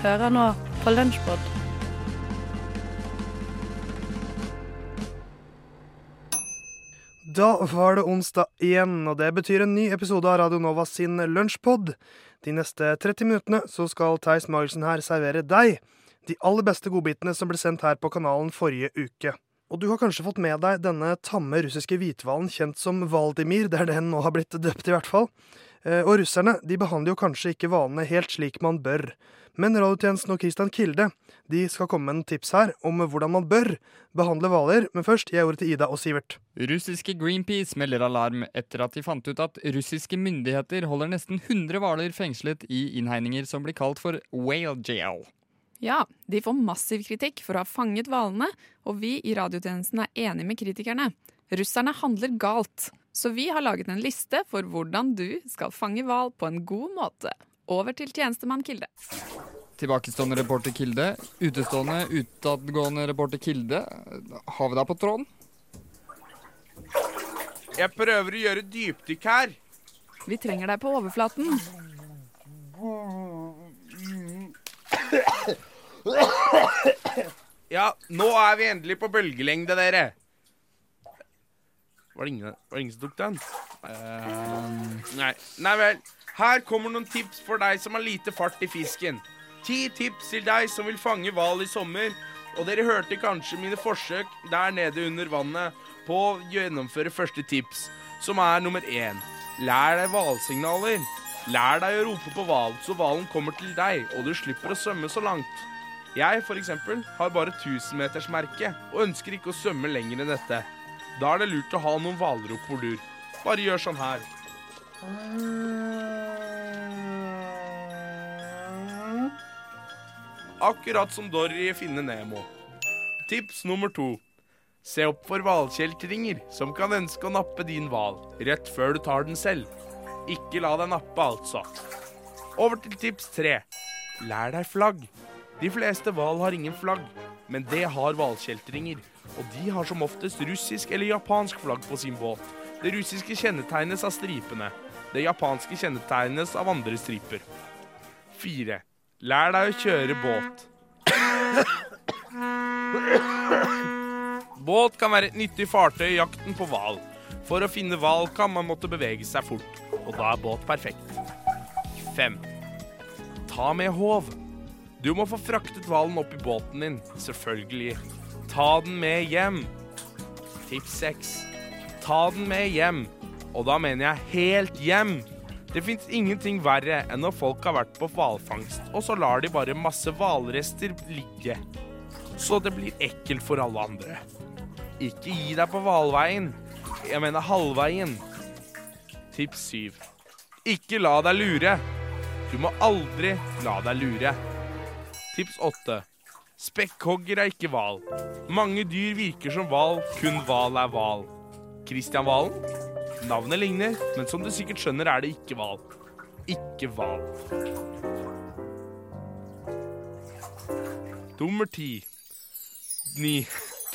Hører nå på Lunsjpod. Da var det onsdag igjen, og det betyr en ny episode av Radio Nova sin lunsjpod. De neste 30 minuttene så skal Theis Magelsen her servere deg de aller beste godbitene som ble sendt her på kanalen forrige uke. Og du har kanskje fått med deg denne tamme russiske hvithvalen kjent som Valdimir, er det den nå har blitt døpt i hvert fall. Eh, Og russerne de behandler jo kanskje ikke hvalene helt slik man bør. Men radiotjenesten og Christian Kilde de skal komme med en tips her om hvordan man bør behandle hvaler. Men først gir jeg ordet til Ida og Sivert. Russiske Greenpeace melder alarm etter at de fant ut at russiske myndigheter holder nesten 100 hvaler fengslet i innhegninger som blir kalt for whale jail. Ja, de får massiv kritikk for å ha fanget hvalene, og vi i radiotjenesten er enige med kritikerne. Russerne handler galt, så vi har laget en liste for hvordan du skal fange hval på en god måte. Over til tjenestemann Kilde. Tilbakestående reporter Kilde. Utestående, utadgående reporter Kilde. Har vi deg på tråden? Jeg prøver å gjøre dypdykk her. Vi trenger deg på overflaten. Ja, nå er vi endelig på bølgelengde, dere. Var det ingen, var det ingen som tok den? Eh, nei. Nei vel. Her kommer noen tips for deg som har lite fart i fisken. Ti tips til deg som vil fange hval i sommer. Og dere hørte kanskje mine forsøk der nede under vannet på å gjennomføre første tips, som er nummer én. Lær deg hvalsignaler. Lær deg å rope på hval, så hvalen kommer til deg, og du slipper å svømme så langt. Jeg for eksempel, har bare 1000-metersmerke og ønsker ikke å svømme lenger enn dette. Da er det lurt å ha noen hvalrop lur. Bare gjør sånn her. Akkurat som Dory i Finne Nemo. Tips nummer to. Se opp for hvalkjeltringer som kan ønske å nappe din hval rett før du tar den selv. Ikke la deg nappe, altså. Over til tips tre. Lær deg flagg. De fleste hval har ingen flagg, men det har hvalkjeltringer. Og de har som oftest russisk eller japansk flagg på sin båt. Det russiske kjennetegnes av stripene. Det japanske kjennetegnes av andre striper. Fire. Lær deg å kjøre båt. Båt kan være et nyttig fartøy i jakten på hval. For å finne hval kan man måtte bevege seg fort, og da er båt perfekt. Fem. Ta med håv. Du må få fraktet hvalen opp i båten din, selvfølgelig. Ta den med hjem. Tips seks. Ta den med hjem. Og da mener jeg helt hjem. Det fins ingenting verre enn når folk har vært på hvalfangst, og så lar de bare masse hvalrester ligge. Så det blir ekkelt for alle andre. Ikke gi deg på hvalveien. Jeg mener halvveien. Tips syv. Ikke la deg lure. Du må aldri la deg lure. Tips åtte. Spekkhogger er ikke hval. Mange dyr virker som hval, kun hval er hval. Kristian Valen? Navnet ligner, men som du sikkert skjønner, er det ikke hval. Ikke hval. Nummer ti. Ni.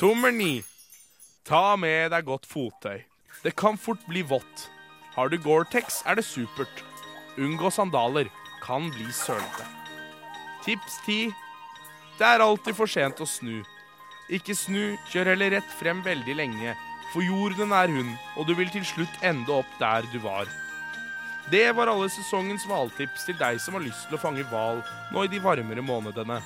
Nummer ni. Ta med deg godt fottøy. Det kan fort bli vått. Har du Gore-Tex, er det supert. Unngå sandaler. Kan bli sølete. Tips 10. Det er alltid for sent å snu. Ikke snu, kjør heller rett frem veldig lenge, for jorden er hund, og du vil til slutt ende opp der du var. Det var alle sesongens hvaltips til deg som har lyst til å fange hval nå i de varmere månedene.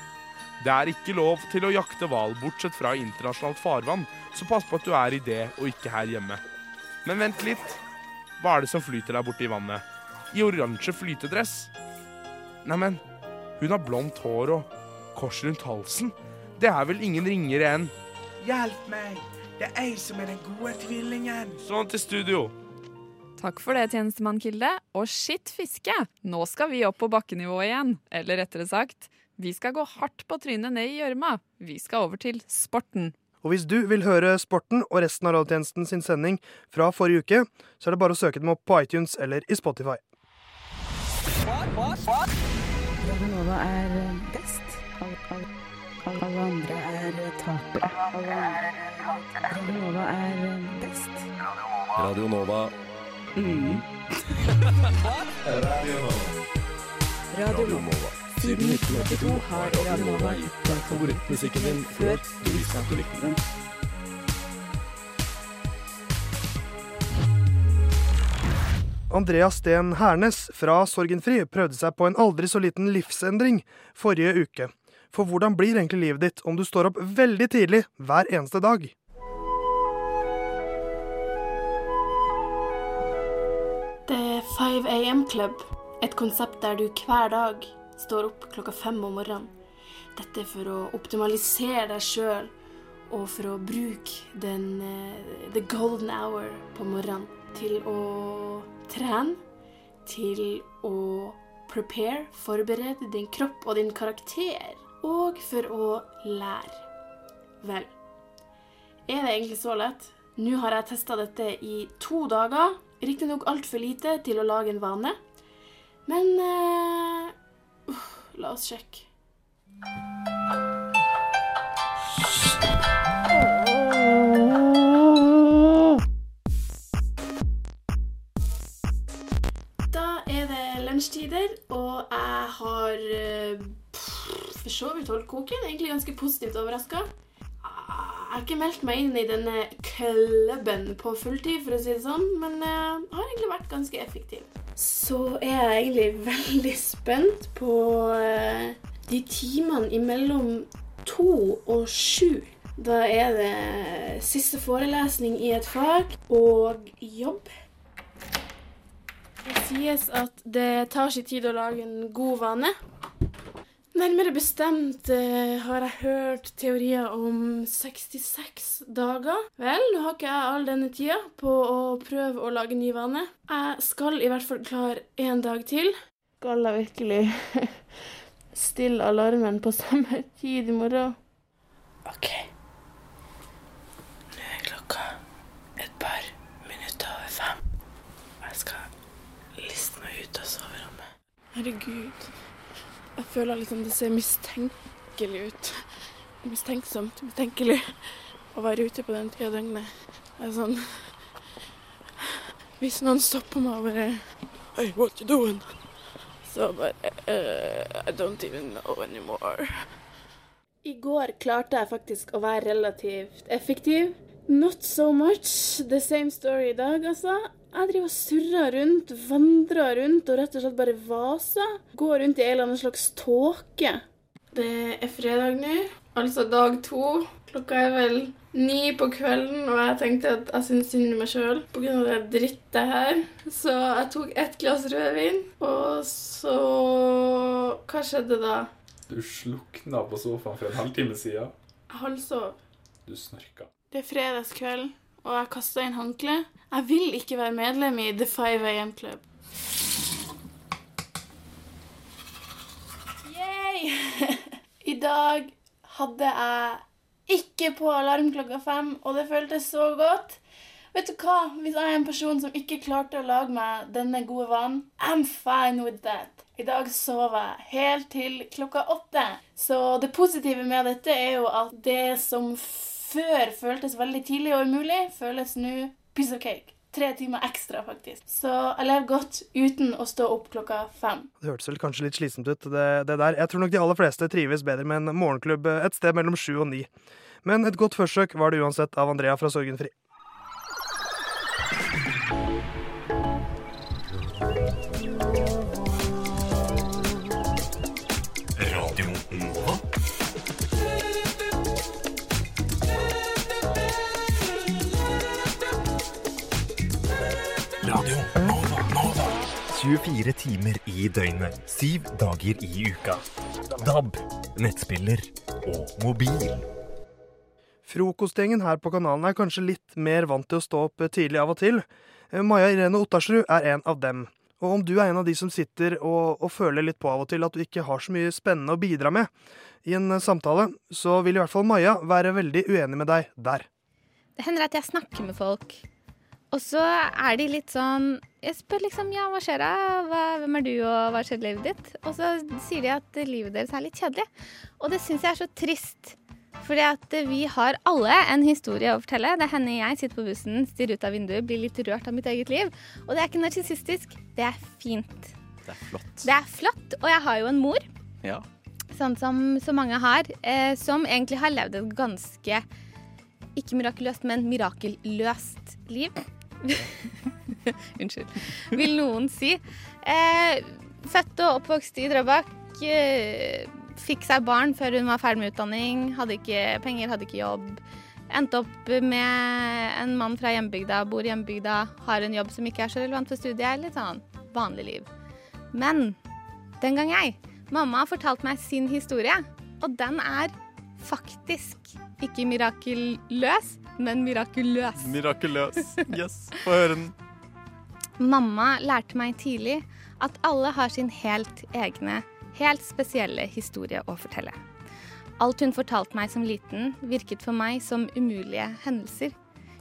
Det er ikke lov til å jakte hval bortsett fra internasjonalt farvann, så pass på at du er i det og ikke her hjemme. Men vent litt. Hva er det som flyter der borte i vannet? I oransje flytedress? Neimen, hun har blondt hår og kors rundt halsen. Det er vel ingen ringere enn Hjelp meg! Det er jeg som er den gode tvillingen. Sånn til studio. Takk for det, tjenestemann Kilde. Og skitt fiske! Nå skal vi opp på bakkenivå igjen. Eller rettere sagt, vi skal gå hardt på trynet ned i gjørma. Vi skal over til sporten. Og hvis du vil høre Sporten og resten av radiotjenesten sin sending fra forrige uke, så er det bare å søke dem opp på iTunes eller i Spotify. Radio Nova er best. Alle, andre er tapere. Radio Nova er best. Radio Nova. Radio Nova. Siden 1982 har Radio Nova gitt deg favorittmusikken din før du visste at du likte den. Andreas Steen Hernes fra Sorgenfri prøvde seg på en aldri så liten livsendring forrige uke. For hvordan blir egentlig livet ditt om du står opp veldig tidlig hver eneste dag? Det er 5 AM Club, et konsept der du hver dag står opp klokka fem om morgenen. Dette er for å optimalisere deg sjøl og for å bruke den eh, the golden hour på morgenen til å trene, til å prepare, forberede din kropp og din karakter, og for å lære. Vel, er det egentlig så lett? Nå har jeg testa dette i to dager. Riktignok altfor lite til å lage en vane. Men uh, la oss sjekke. Da er det lunsjtider, og jeg har eh, for så vidt holdt koken. Egentlig ganske positivt overraska. Jeg har ikke meldt meg inn i denne klubben på fulltid, for å si det sånn, men jeg har egentlig vært ganske effektiv. Så er jeg egentlig veldig spent på eh, de timene imellom to og sju. Da er det siste forelesning i et fag og jobb. Det sies at det tar sin tid å lage en god vane. Nærmere bestemt eh, har jeg hørt teorier om 66 dager. Vel, nå har ikke jeg all denne tida på å prøve å lage ny vane. Jeg skal i hvert fall klare én dag til. Skal jeg virkelig stille alarmen på samme tid i morgen? OK. Nå er klokka et par minutter over fem. Jeg skal liste meg ut av soverommet. Herregud. Jeg føler liksom det ser mistenkelig ut. Mistenksomt, mistenkelig å være ute på den tida av døgnet. Det er sånn Hvis noen stopper meg og bare Hey, what you doing? Så bare uh, I don't even know anymore. I går klarte jeg faktisk å være relativt effektiv. Not so much the same story i dag, altså. Jeg driver og surrer rundt, vandrer rundt og rett og slett bare vaser. Går rundt i en eller annen slags tåke. Det er fredag nå, altså dag to. Klokka er vel ni på kvelden, og jeg tenkte at jeg syns synd i meg sjøl pga. det drittet her. Så jeg tok ett glass rødvin, og så Hva skjedde da? Du slukna på sofaen for en halvtime. Jeg halvsov. Du snorka. Det er fredagskveld, og jeg kasta inn håndkleet. Jeg vil ikke være medlem i The 5 AM Club. Yay! I dag hadde jeg ikke på alarm klokka fem, og det føltes så godt. Vet du hva? Hvis jeg er en person som ikke klarte å lage meg denne gode vanen, I'm fine with that. I dag sover jeg helt til klokka åtte. Så det positive med dette er jo at det som før føltes veldig tidlig og umulig, føles nå piece of cake. Tre timer ekstra, faktisk. Så jeg lever godt uten å stå opp klokka fem. Det hørtes vel kanskje litt slitsomt ut, det, det der. Jeg tror nok de aller fleste trives bedre med en morgenklubb et sted mellom sju og ni. Men et godt forsøk var det uansett av Andrea fra Sorgenfri. 24 timer i døgnet, syv dager i uka. DAB, nettspiller og mobil. Frokostgjengen her på kanalen er kanskje litt mer vant til å stå opp tidlig av og til. Eh, Maja Irene Ottarsrud er en av dem. Og om du er en av de som sitter og, og føler litt på av og til at du ikke har så mye spennende å bidra med i en eh, samtale, så vil i hvert fall Maja være veldig uenig med deg der. Det hender at jeg snakker med folk, og så er de litt sånn Jeg spør liksom ja, hva skjer da? Hva, hvem er du, og hva skjer i livet ditt? Og så sier de at livet deres er litt kjedelig. Og det syns jeg er så trist. Fordi at vi har alle en historie å fortelle. Det hender jeg sitter på bussen, stirrer ut av vinduet, blir litt rørt av mitt eget liv. Og det er ikke narsissistisk. Det er fint. Det er flott. Det er flott. Og jeg har jo en mor Ja. Sånn som så mange har, eh, som egentlig har levd et ganske ikke mirakuløst, men mirakelløst liv. Unnskyld. Vil noen si. Eh, født og oppvokst i Drøbak. Eh, fikk seg barn før hun var ferdig med utdanning. Hadde ikke penger, hadde ikke jobb. Endte opp med en mann fra hjembygda, bor i hjembygda, har en jobb som ikke er så relevant for studiet. Litt sånn vanlig liv. Men den gang jeg Mamma har fortalt meg sin historie, og den er faktisk ikke mirakelløs, men mirakuløs. Mirakuløs. Yes, få høre den. Mamma lærte meg tidlig at alle har sin helt egne, helt spesielle historie å fortelle. Alt hun fortalte meg som liten, virket for meg som umulige hendelser.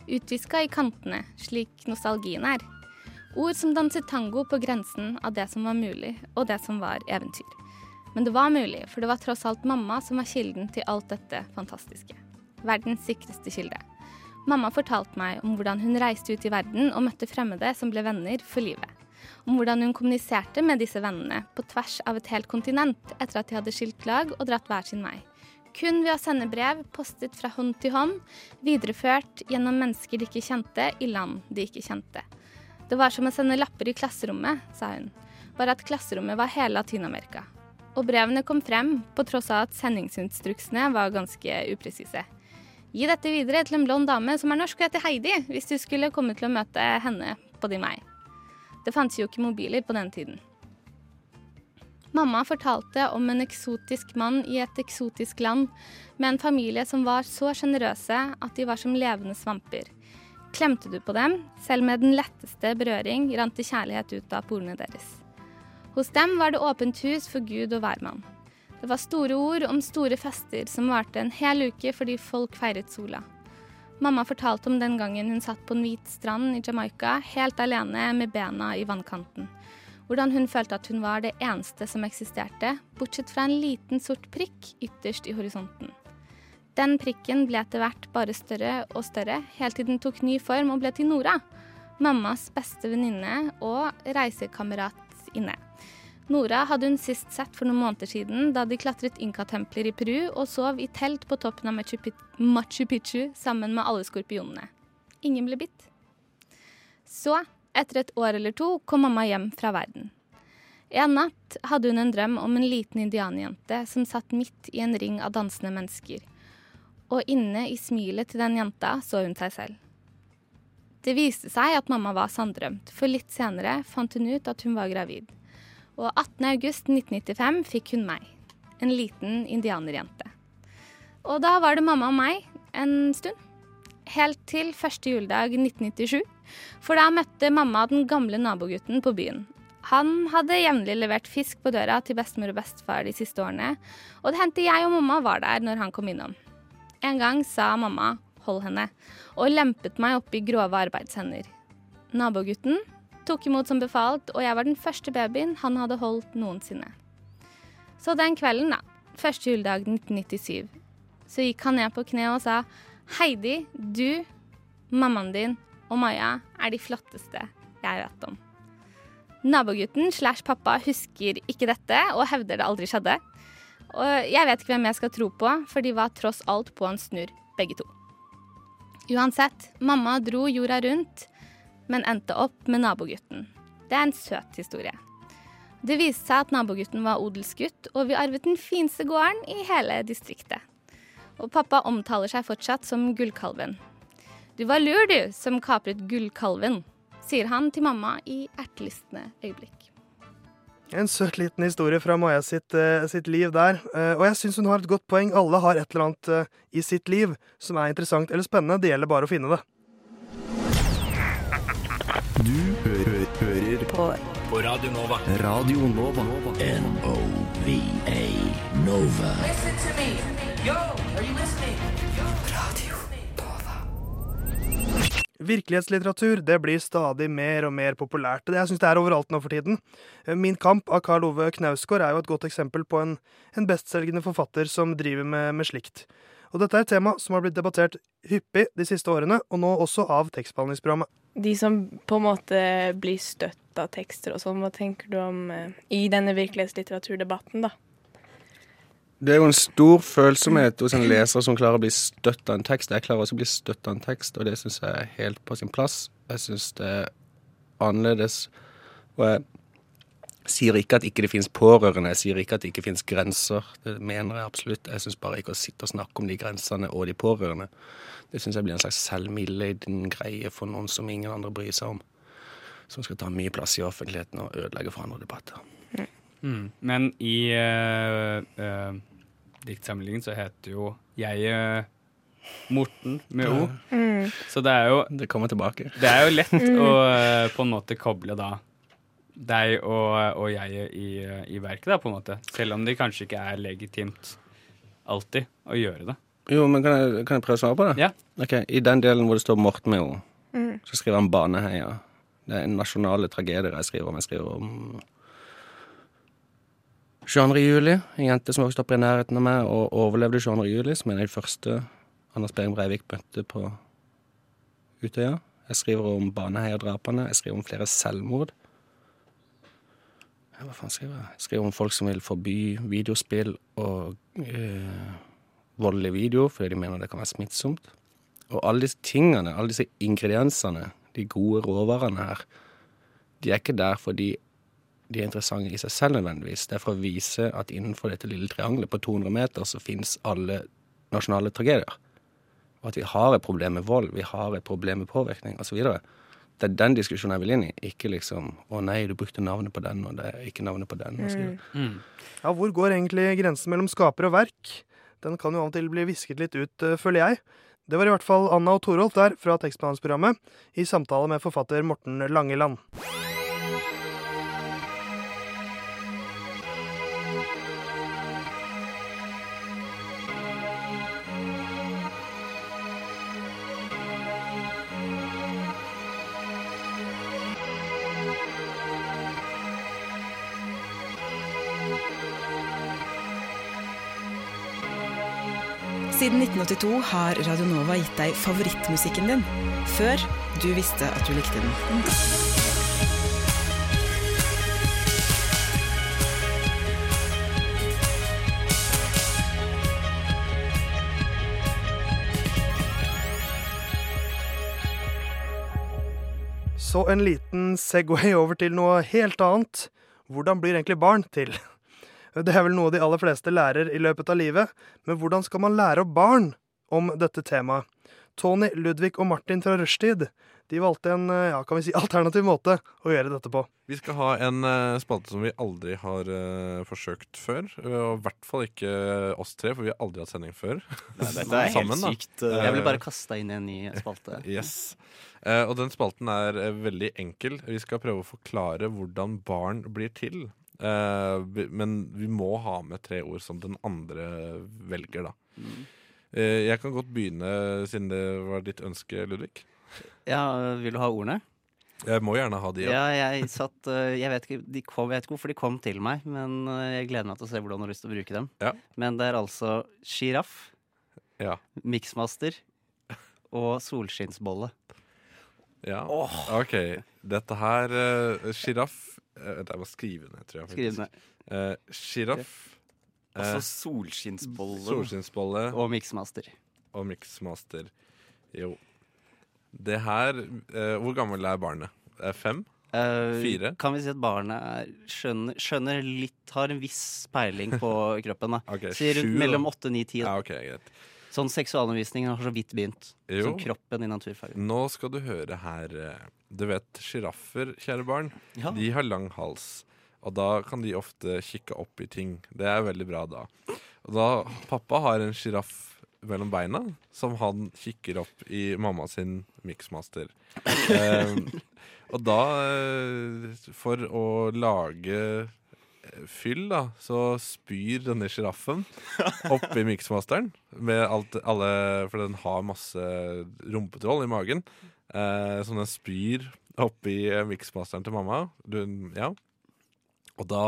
Utviska i kantene, slik nostalgien er. Ord som danset tango på grensen av det som var mulig, og det som var eventyr. Men det var mulig, for det var tross alt mamma som var kilden til alt dette fantastiske. Verdens sikreste kilde. Mamma fortalte meg om hvordan hun reiste ut i verden og møtte fremmede som ble venner for livet. Om hvordan hun kommuniserte med disse vennene på tvers av et helt kontinent etter at de hadde skilt lag og dratt hver sin vei. Kun ved å sende brev postet fra hånd til hånd, videreført gjennom mennesker de ikke kjente, i land de ikke kjente. Det var som å sende lapper i klasserommet, sa hun. Bare at klasserommet var hele Latin-Amerika. Og brevene kom frem på tross av at sendingsinstruksene var ganske upresise. Gi dette videre til en blond dame som er norsk og heter Heidi, hvis du skulle komme til å møte henne på din vei. Det fantes jo ikke mobiler på den tiden. Mamma fortalte om en eksotisk mann i et eksotisk land, med en familie som var så sjenerøse at de var som levende svamper. Klemte du på dem, selv med den letteste berøring, rant det kjærlighet ut av porene deres. Hos dem var det åpent hus for Gud og hvermann. Det var store ord om store fester som varte en hel uke fordi folk feiret sola. Mamma fortalte om den gangen hun satt på en hvit strand i Jamaica helt alene med bena i vannkanten. Hvordan hun følte at hun var det eneste som eksisterte, bortsett fra en liten sort prikk ytterst i horisonten. Den prikken ble etter hvert bare større og større, helt til den tok ny form og ble til Nora. Mammas beste venninne og reisekamerat inne. Nora hadde hun sist sett for noen måneder siden, da de klatret inkatempler i Peru og sov i telt på toppen av Machu Machu Picchu sammen med alle skorpionene. Ingen ble bitt. Så, etter et år eller to, kom mamma hjem fra verden. En natt hadde hun en drøm om en liten indianerjente som satt midt i en ring av dansende mennesker. Og inne i smilet til den jenta så hun seg selv. Det viste seg at mamma var sanndrømt, for litt senere fant hun ut at hun var gravid. Og 18.8.1995 fikk hun meg, en liten indianerjente. Og da var det mamma og meg en stund. Helt til første juledag 1997. For da møtte mamma den gamle nabogutten på byen. Han hadde jevnlig levert fisk på døra til bestemor og bestefar de siste årene, og det hendte jeg og mamma var der når han kom innom. En gang sa mamma 'hold henne', og lempet meg opp i grove arbeidshender. Nabogutten tok imot som befalt, og jeg var den første babyen han hadde holdt noensinne. Så den kvelden, da, første juledag 1997, så gikk han ned på kne og sa Heidi, du, mammaen din og Maja er de flotteste jeg vet om. Nabogutten slash pappa husker ikke dette og hevder det aldri skjedde. Og jeg vet ikke hvem jeg skal tro på, for de var tross alt på en snurr, begge to. Uansett, mamma dro jorda rundt, men endte opp med nabogutten. Det er en søt historie. Det viste seg at nabogutten var odelsgutt, og vi arvet den fineste gården i hele distriktet. Og pappa omtaler seg fortsatt som Gullkalven. Du var lur, du, som kapret Gullkalven, sier han til mamma i ertelystne øyeblikk. En søt liten historie fra Maja sitt, uh, sitt liv der. Uh, og jeg syns hun har et godt poeng. Alle har et eller annet uh, i sitt liv som er interessant eller spennende. Det gjelder bare å finne det. Hører På på Radio Nova. Radio Nova. N-O-V-A Nova. Listen to me. Yo, are you listening? Virkelighetslitteratur det blir stadig mer og mer populært. Det jeg synes det er overalt nå for tiden. Min kamp av Karl Ove Knausgård er jo et godt eksempel på en, en bestselgende forfatter som driver med, med slikt. Og dette er et tema som har blitt debattert hyppig de siste årene, og nå også av tekstbehandlingsprogrammet. De som på en måte blir støtt av tekster og sånn, hva tenker du om eh, i denne virkelighetslitteraturdebatten, da? Det er jo en stor følsomhet hos en leser som klarer å bli støtt av en tekst. Jeg klarer også å bli støtt av en tekst, og det syns jeg er helt på sin plass. Jeg syns det er annerledes. Og jeg sier ikke at ikke det finnes pårørende, jeg sier ikke at det ikke finnes grenser. Det mener jeg absolutt. Jeg syns bare ikke å sitte og snakke om de grensene og de pårørende. Det syns jeg blir en slags selvmildleden greie for noen som ingen andre bryr seg om. Som skal ta mye plass i offentligheten og ødelegge for andre debatter. Mm. Men i uh, uh, diktsamlingen så heter jo jeg uh, Morten med O. Mm. Så det er jo Det kommer tilbake. Det er jo lett Mm. å uh, på en måte koble da deg og, og jeg i, i verket, da, på en måte. Selv om det kanskje ikke er legitimt alltid å gjøre det. Jo, men kan jeg, kan jeg prøve å svare på det? Ja. Ok, I den delen hvor det står Morten med henne, Mm. så skriver han Baneheia. Det er nasjonale tragedier jeg skriver om. Jeg skriver om 22. juli, en jente som vokste opp i nærheten av meg og overlevde 22. juli, som er den første Anders Behring Breivik møtte på Utøya. Jeg skriver om Baneheia-drapene. Jeg skriver om flere selvmord. Ja, hva faen skriver jeg? Skriver om folk som vil forby videospill og eh, voldelig video fordi de mener det kan være smittsomt. Og alle disse tingene, alle disse ingrediensene, de gode råvarene her, de er ikke der fordi de er interessante i seg selv nødvendigvis. Det er for å vise at innenfor dette lille triangelet på 200 meter så fins alle nasjonale tragedier. Og at vi har et problem med vold, vi har et problem med påvirkning osv. Det er den diskusjonen jeg vil inn i, ikke liksom 'Å nei, du brukte navnet på den, og det er ikke navnet på den', Mm. Ja, hvor går egentlig grensen mellom skaper og verk? Den kan jo av og til bli visket litt ut, eh, føler jeg. Det var i hvert fall Anna og Torolf der fra Tekstbehandlingsprogrammet i samtale med forfatter Morten Langeland. Siden 1982 har Radio Nova gitt deg favorittmusikken din, før du visste at du likte den. Så en liten Segway over til noe helt annet. Hvordan blir egentlig barn til? Det er vel noe de aller fleste lærer i løpet av livet, men hvordan skal man lære opp barn om dette temaet? Tony, Ludvig og Martin fra Rushtid de valgte en ja, kan vi si, alternativ måte å gjøre dette på. Vi skal ha en eh, spalte som vi aldri har uh, forsøkt før. eh, Og i hvert fall ikke oss tre, for vi har aldri hatt sending før. Nei, dette er helt Sammen, da. sykt. Jeg ble bare kasta inn i en ny spalte. Yes. Uh, og den spalten er eh, veldig enkel. Vi skal prøve å forklare hvordan barn blir til. Eh, vi- men vi må ha med tre ord som den andre velger, da. Mm. Uh, jeg kan godt begynne, siden det var ditt ønske, Ludvig. Ja, vil du ha ordene? Jeg må gjerne ha de, Ja, jeg satt øh, Jeg vet ikke, de kom, jeg vet ikke hvorfor de kom til meg, men jeg gleder meg til å se hvordan du har lyst til å bruke dem. Ja. Men det er altså sjiraff, Ja. miksmaster og solskinnsbolle. Ja. OK. Dette her uh, Sjiraff uh, Jeg må skrive ned, tror jeg. Skriv faktisk. Eh, Sjiraff. Altså eh, solskinnsbolle. Solskinnsbolle. Og miksmaster. Og miksmaster. Jo. Det her eh, Hvor gammel er barnet? Er fem? Eh, Fire? Kan vi si at barnet er, skjønner, skjønner litt Har en viss peiling på kroppen. da Ok, Sier sju, rundt mellom åtte, ni, ti. Ja, ok, greit. Sånn seksualundervisning har så vidt begynt. Jo. Som kroppen i naturfag. Nå skal du høre her eh, Du vet sjiraffer, kjære barn. Ja. De har lang hals. Og da kan de ofte kikke opp i ting. Det er veldig bra da. Og da Pappa har en sjiraff mellom beina som han kikker opp i mamma sin mixmaster. Um, og da, eh, for å lage eh, fyll, da, så spyr denne sjiraffen oppi mixmasteren. Med alt, alle, for den har masse rumpetroll i magen. Eh, som den spyr oppi eh, miksmasteren til mamma. Du, ja. Og da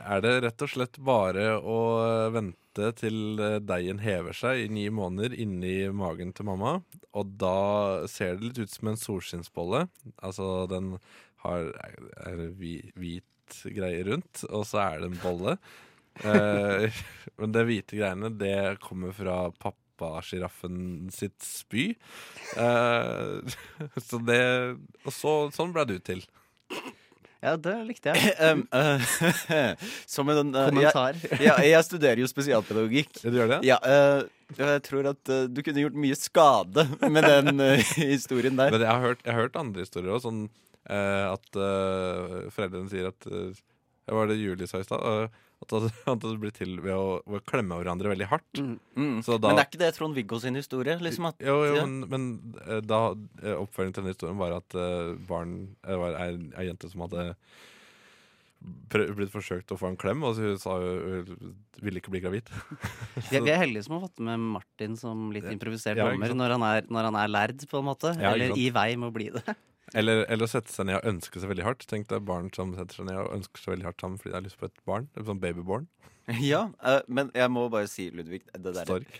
er det rett og slett bare å vente til eh, deigen hever seg i ni måneder inni magen til mamma. Og da ser det litt ut som en solskinnsbolle. Altså den har er hvit, greie rundt, og så er det en bolle. Eh, men det hvite greiene, det kommer fra pappasjiraffen sitt spy. Eh, så det Og så, sånn ble du til. Ja, det likte jeg. Um, uh, som en uh, Kommentar. Jeg, ja, jeg studerer jo spesialpedagogikk. Du gjør det? Ja, uh, jeg tror at du kunne gjort mye skade med den historien der. Men jeg har hørt, jeg har hørt andre historier òg, sånn eh, at foreldrene sier at uh, Var det Julie sa i stad? At det hadde- blitt til ved å, ved å klemme hverandre veldig hardt. Mm. Så da- Men det er ikke det Trond-Viggo sin historie? Liksom at, Jo, jo ja. men, men eh, da eh, oppfølgingen til denne historien var at uh, barn var ei, ei jente som hadde prøv, blitt forsøkt å få en klem, og så hun sa hun hun ville ikke bli gravid. Vi er, vi er heldige som har fått med Martin som litt improvisert dommer ja, når han, når han er lærd, på en måte. Ja, eller i vei med å bli det. Eller, eller å sette seg ned og ønske seg veldig hardt. Tenk deg barn som setter seg ned og ønsker seg veldig hardt sammen fordi de har lyst på et barn. Et sånn babyborn. Ja, uh, men jeg må bare si, Ludvig, det der Stork.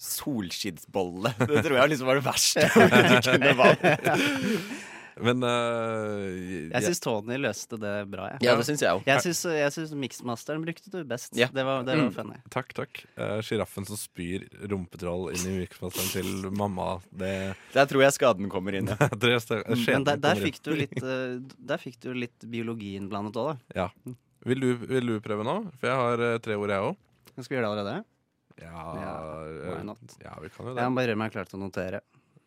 Solskinnsbolle. Det tror jeg liksom var det verste du kunne valgt. Men uh, Jeg syns Tony løste det bra. Jeg. Ja, det synes jeg også. Jeg syns, jeg syns Mixmasteren brukte du best. Ja. Det var, det var Mm. funny. Takk, takk. Sjiraffen uh, som spyr rumpetroll inn i mykmasteren til mamma. Det Der tror jeg skaden kommer inn, ja. Jeg jeg Men der, der, fikk du litt, uh, der fikk du litt biologi innblandet òg, da. Ja. Vil du, vil du prøve nå? For jeg har eh, tre ord, jeg òg. Skal vi gjøre det allerede? Ja, eh, ja, vi kan jo det. Jeg må bare gjøre meg klar til å notere.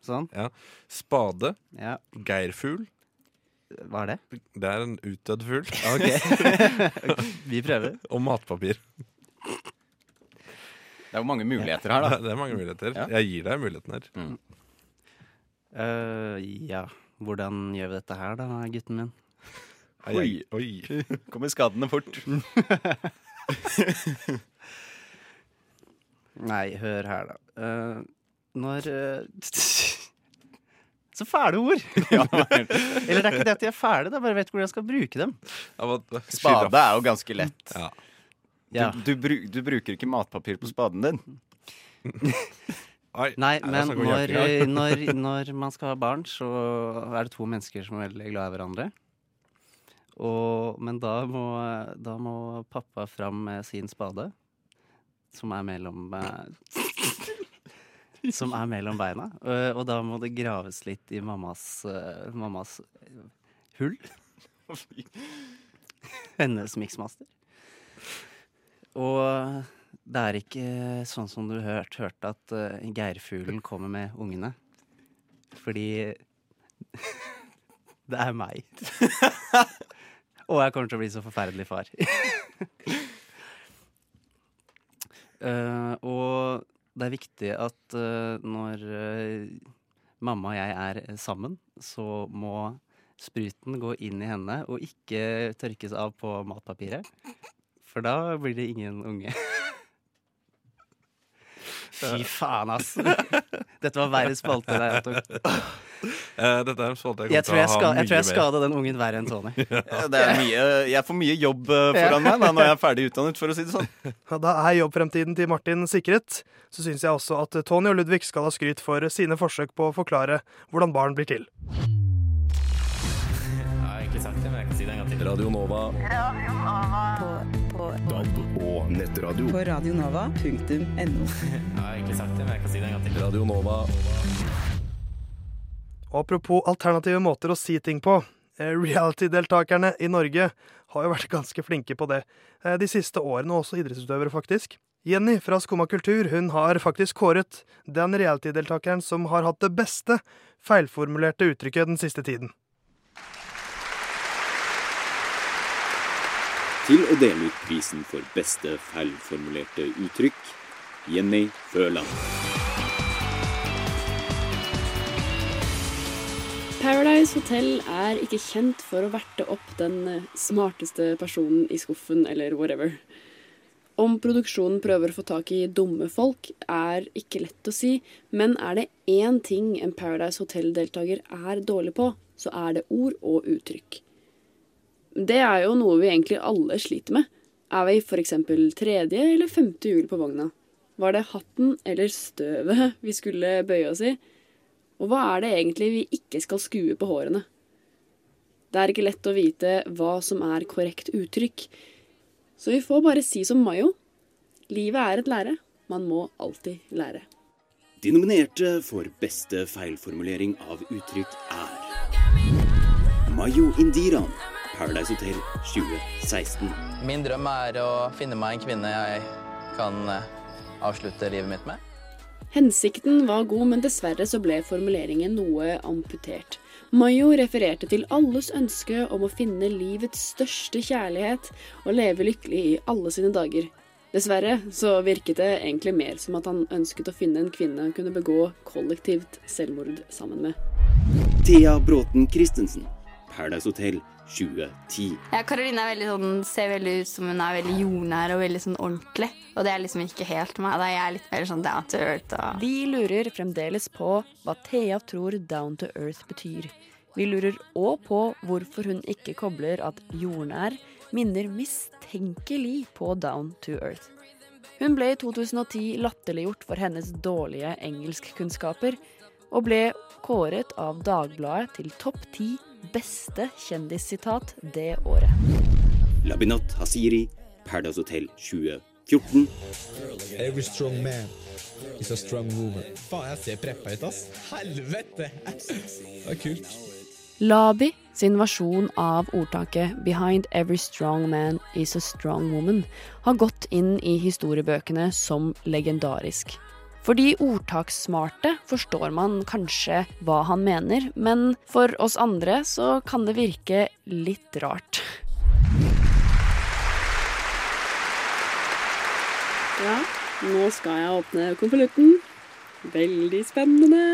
Sånn. Ja. Spade. Ja. Geirfugl. Hva er det? Det er en utdødd fugl. Ok. Vi prøver. Og matpapir. Det er jo mange muligheter her, da. Det er mange muligheter. Ja. Jeg gir deg muligheten her. Eh, ja. Hvordan gjør vi dette her, da, gutten min? Oi, oi. Kommer skadene fort. Nei, hør her, da. Eh, når eh, Så fæle ord! Eller det er ikke det at de er fæle, det er bare vet hvor jeg skal bruke dem. Spade er jo ganske lett. Ja. Du, du, bru- du bruker ikke matpapir på spaden din. Nei, men når, når, når man skal ha barn, så er det to mennesker som er veldig glad i hverandre. Og, men da må, da må pappa fram med sin spade, som er mellom eh, Som er mellom beina. Og, og da må det graves litt i mammas, eh, mammas eh, hull. Hennes miksmaster. Og det er ikke sånn som du hørt, hørte at uh, geirfuglen kommer med ungene. Fordi det er meg. Og jeg kommer til å bli så forferdelig far. uh, og det er viktig at uh, når uh, mamma og jeg er sammen, så må spruten gå inn i henne og ikke tørkes av på matpapiret. For da blir det ingen unge. Fy faen, ass. Dette var verre spalte enn jeg tok. Eh, dette er en spalte jeg Jeg tror kommer jeg, til å ha jeg, tror jeg mye mer. skada den ungen verre enn Tony. Ja, Det er mye, jeg får mye jobb eh, foran meg da, når jeg er ferdig utdannet, for å si det sånn. Ja, Da er jobbfremtiden til Martin sikret. Så syns jeg også at Tony og Ludvig skal ha skryt for sine forsøk på å forklare hvordan barn blir til. Jeg har egentlig sagt det, men jeg kan si det en gang til. Radio Nova. På, på, DAB og nettradio. på radionova.no. Jeg har egentlig sagt det, men jeg kan si det en gang til. Radio Nova. Og apropos alternative måter å si ting på. eh, Reality-deltakerne i Norge har jo vært ganske flinke på det eh, de siste årene, også idrettsutøvere, faktisk. Jenny fra Skumma kultur hun har faktisk kåret den reality-deltakeren som har hatt det beste feilformulerte uttrykket den siste tiden. Til å dele ut prisen for beste feilformulerte uttrykk, Jenny Føland. Paradise Hotel er ikke kjent for å verte opp den smarteste personen i skuffen, eller whatever. Om produksjonen prøver å få tak i dumme folk, er ikke lett å si, men er det én ting en Paradise Hotel-deltaker er dårlig på, så er det ord og uttrykk. Det er jo noe vi egentlig alle sliter med. Er vi f.eks. tredje eller femte hjul på vogna? Var det hatten eller støvet vi skulle bøye oss i? Og hva er det egentlig vi ikke skal skue på hårene? Det er ikke lett å vite hva som er korrekt uttrykk. Så vi får bare si som Mayo. Livet er et lære. Man må alltid lære. De nominerte for beste feilformulering av uttrykk er Mayo Indiran, Paradise Hotel 2016. Min drøm er å finne meg en kvinne jeg kan eh, avslutte livet mitt med. Hensikten var god, men dessverre så ble formuleringen noe amputert. Mayo refererte til alles ønske om å finne livets største kjærlighet og leve lykkelig i alle sine dager. Dessverre så virket det egentlig mer som at han ønsket å finne en kvinne han kunne begå kollektivt selvmord sammen med. Thea Bråten Christensen, Paradise Hotel 2010. Ja, Karoline er sånn, ser veldig ut som hun er veldig jordnær og veldig sånn ordentlig. Og det er liksom ikke helt meg. Da er jeg litt mer sånn down to earth. Og... Vi lurer fremdeles på hva Thea tror down to earth betyr. Vi lurer òg på hvorfor hun ikke kobler at jordnær minner mistenkelig på down to earth. Hun ble i 2010 latterliggjort for hennes dårlige engelskkunnskaper, og ble kåret av Dagbladet til topp ti beste kjendissitat det året. Labinat Hasiri, Paradise Hotel 2014. Every strong man is a strong woman. Faen, jeg ser preppa ut, ass. Helvete! Det er kult. Labi sin versjon av ordtaket 'Behind every strong man is a strong woman' har gått inn i historiebøkene som legendarisk. For de ordtakssmarte forstår man kanskje hva han mener, men for oss andre så kan det virke litt rart. Ja, nå skal jeg åpne konvolutten. Veldig spennende.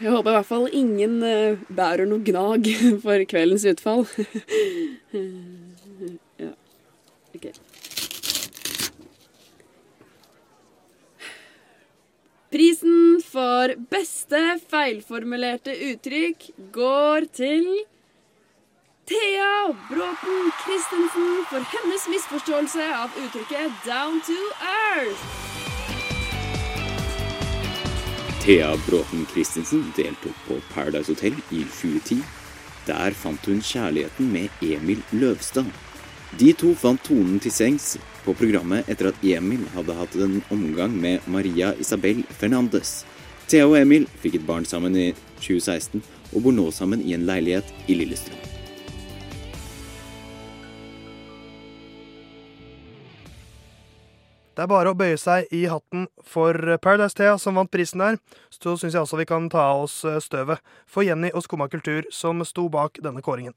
Jeg håper i hvert fall ingen eh, bærer noe gnag for kveldens utfall. ja, ok. Prisen for beste feilformulerte uttrykk går til Thea Bråten Christensen for hennes misforståelse av uttrykket 'down to earth'. Thea Bråten Christensen deltok på Paradise Hotel i 2010. Der fant hun kjærligheten med Emil Løvstad. De to fant tonen til sengs på programmet etter at Emil hadde hatt en omgang med Maria Isabel Fernandes. Thea og Emil fikk et barn sammen i 2016 og bor nå sammen i en leilighet i Lillestrøm. Det er bare å bøye seg i hatten for Paradise Thea, som vant prisen der. Så syns jeg også vi kan ta av oss støvet for Jenny og Skumma kultur, som sto bak denne kåringen.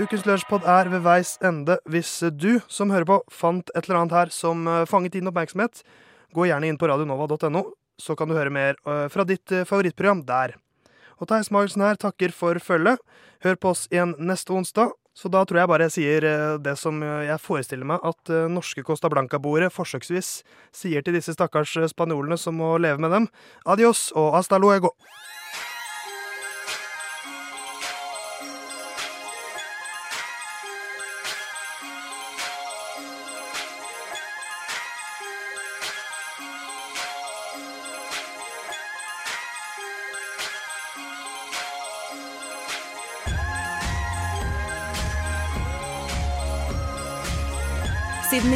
Ukens lunsjpod er ved veis ende. Hvis du som hører på fant et eller annet her som eh, fanget din oppmerksomhet, gå gjerne inn på radionova.no, så kan du høre mer eh, fra ditt eh, favorittprogram der. Og Theis Magelsen her takker for følget. Hør på oss igjen neste onsdag. Så da tror jeg bare jeg sier det som jeg forestiller meg at norske Costa Blanca-boere forsøksvis sier til disse stakkars spanjolene som må leve med dem. Adios og hasta luego.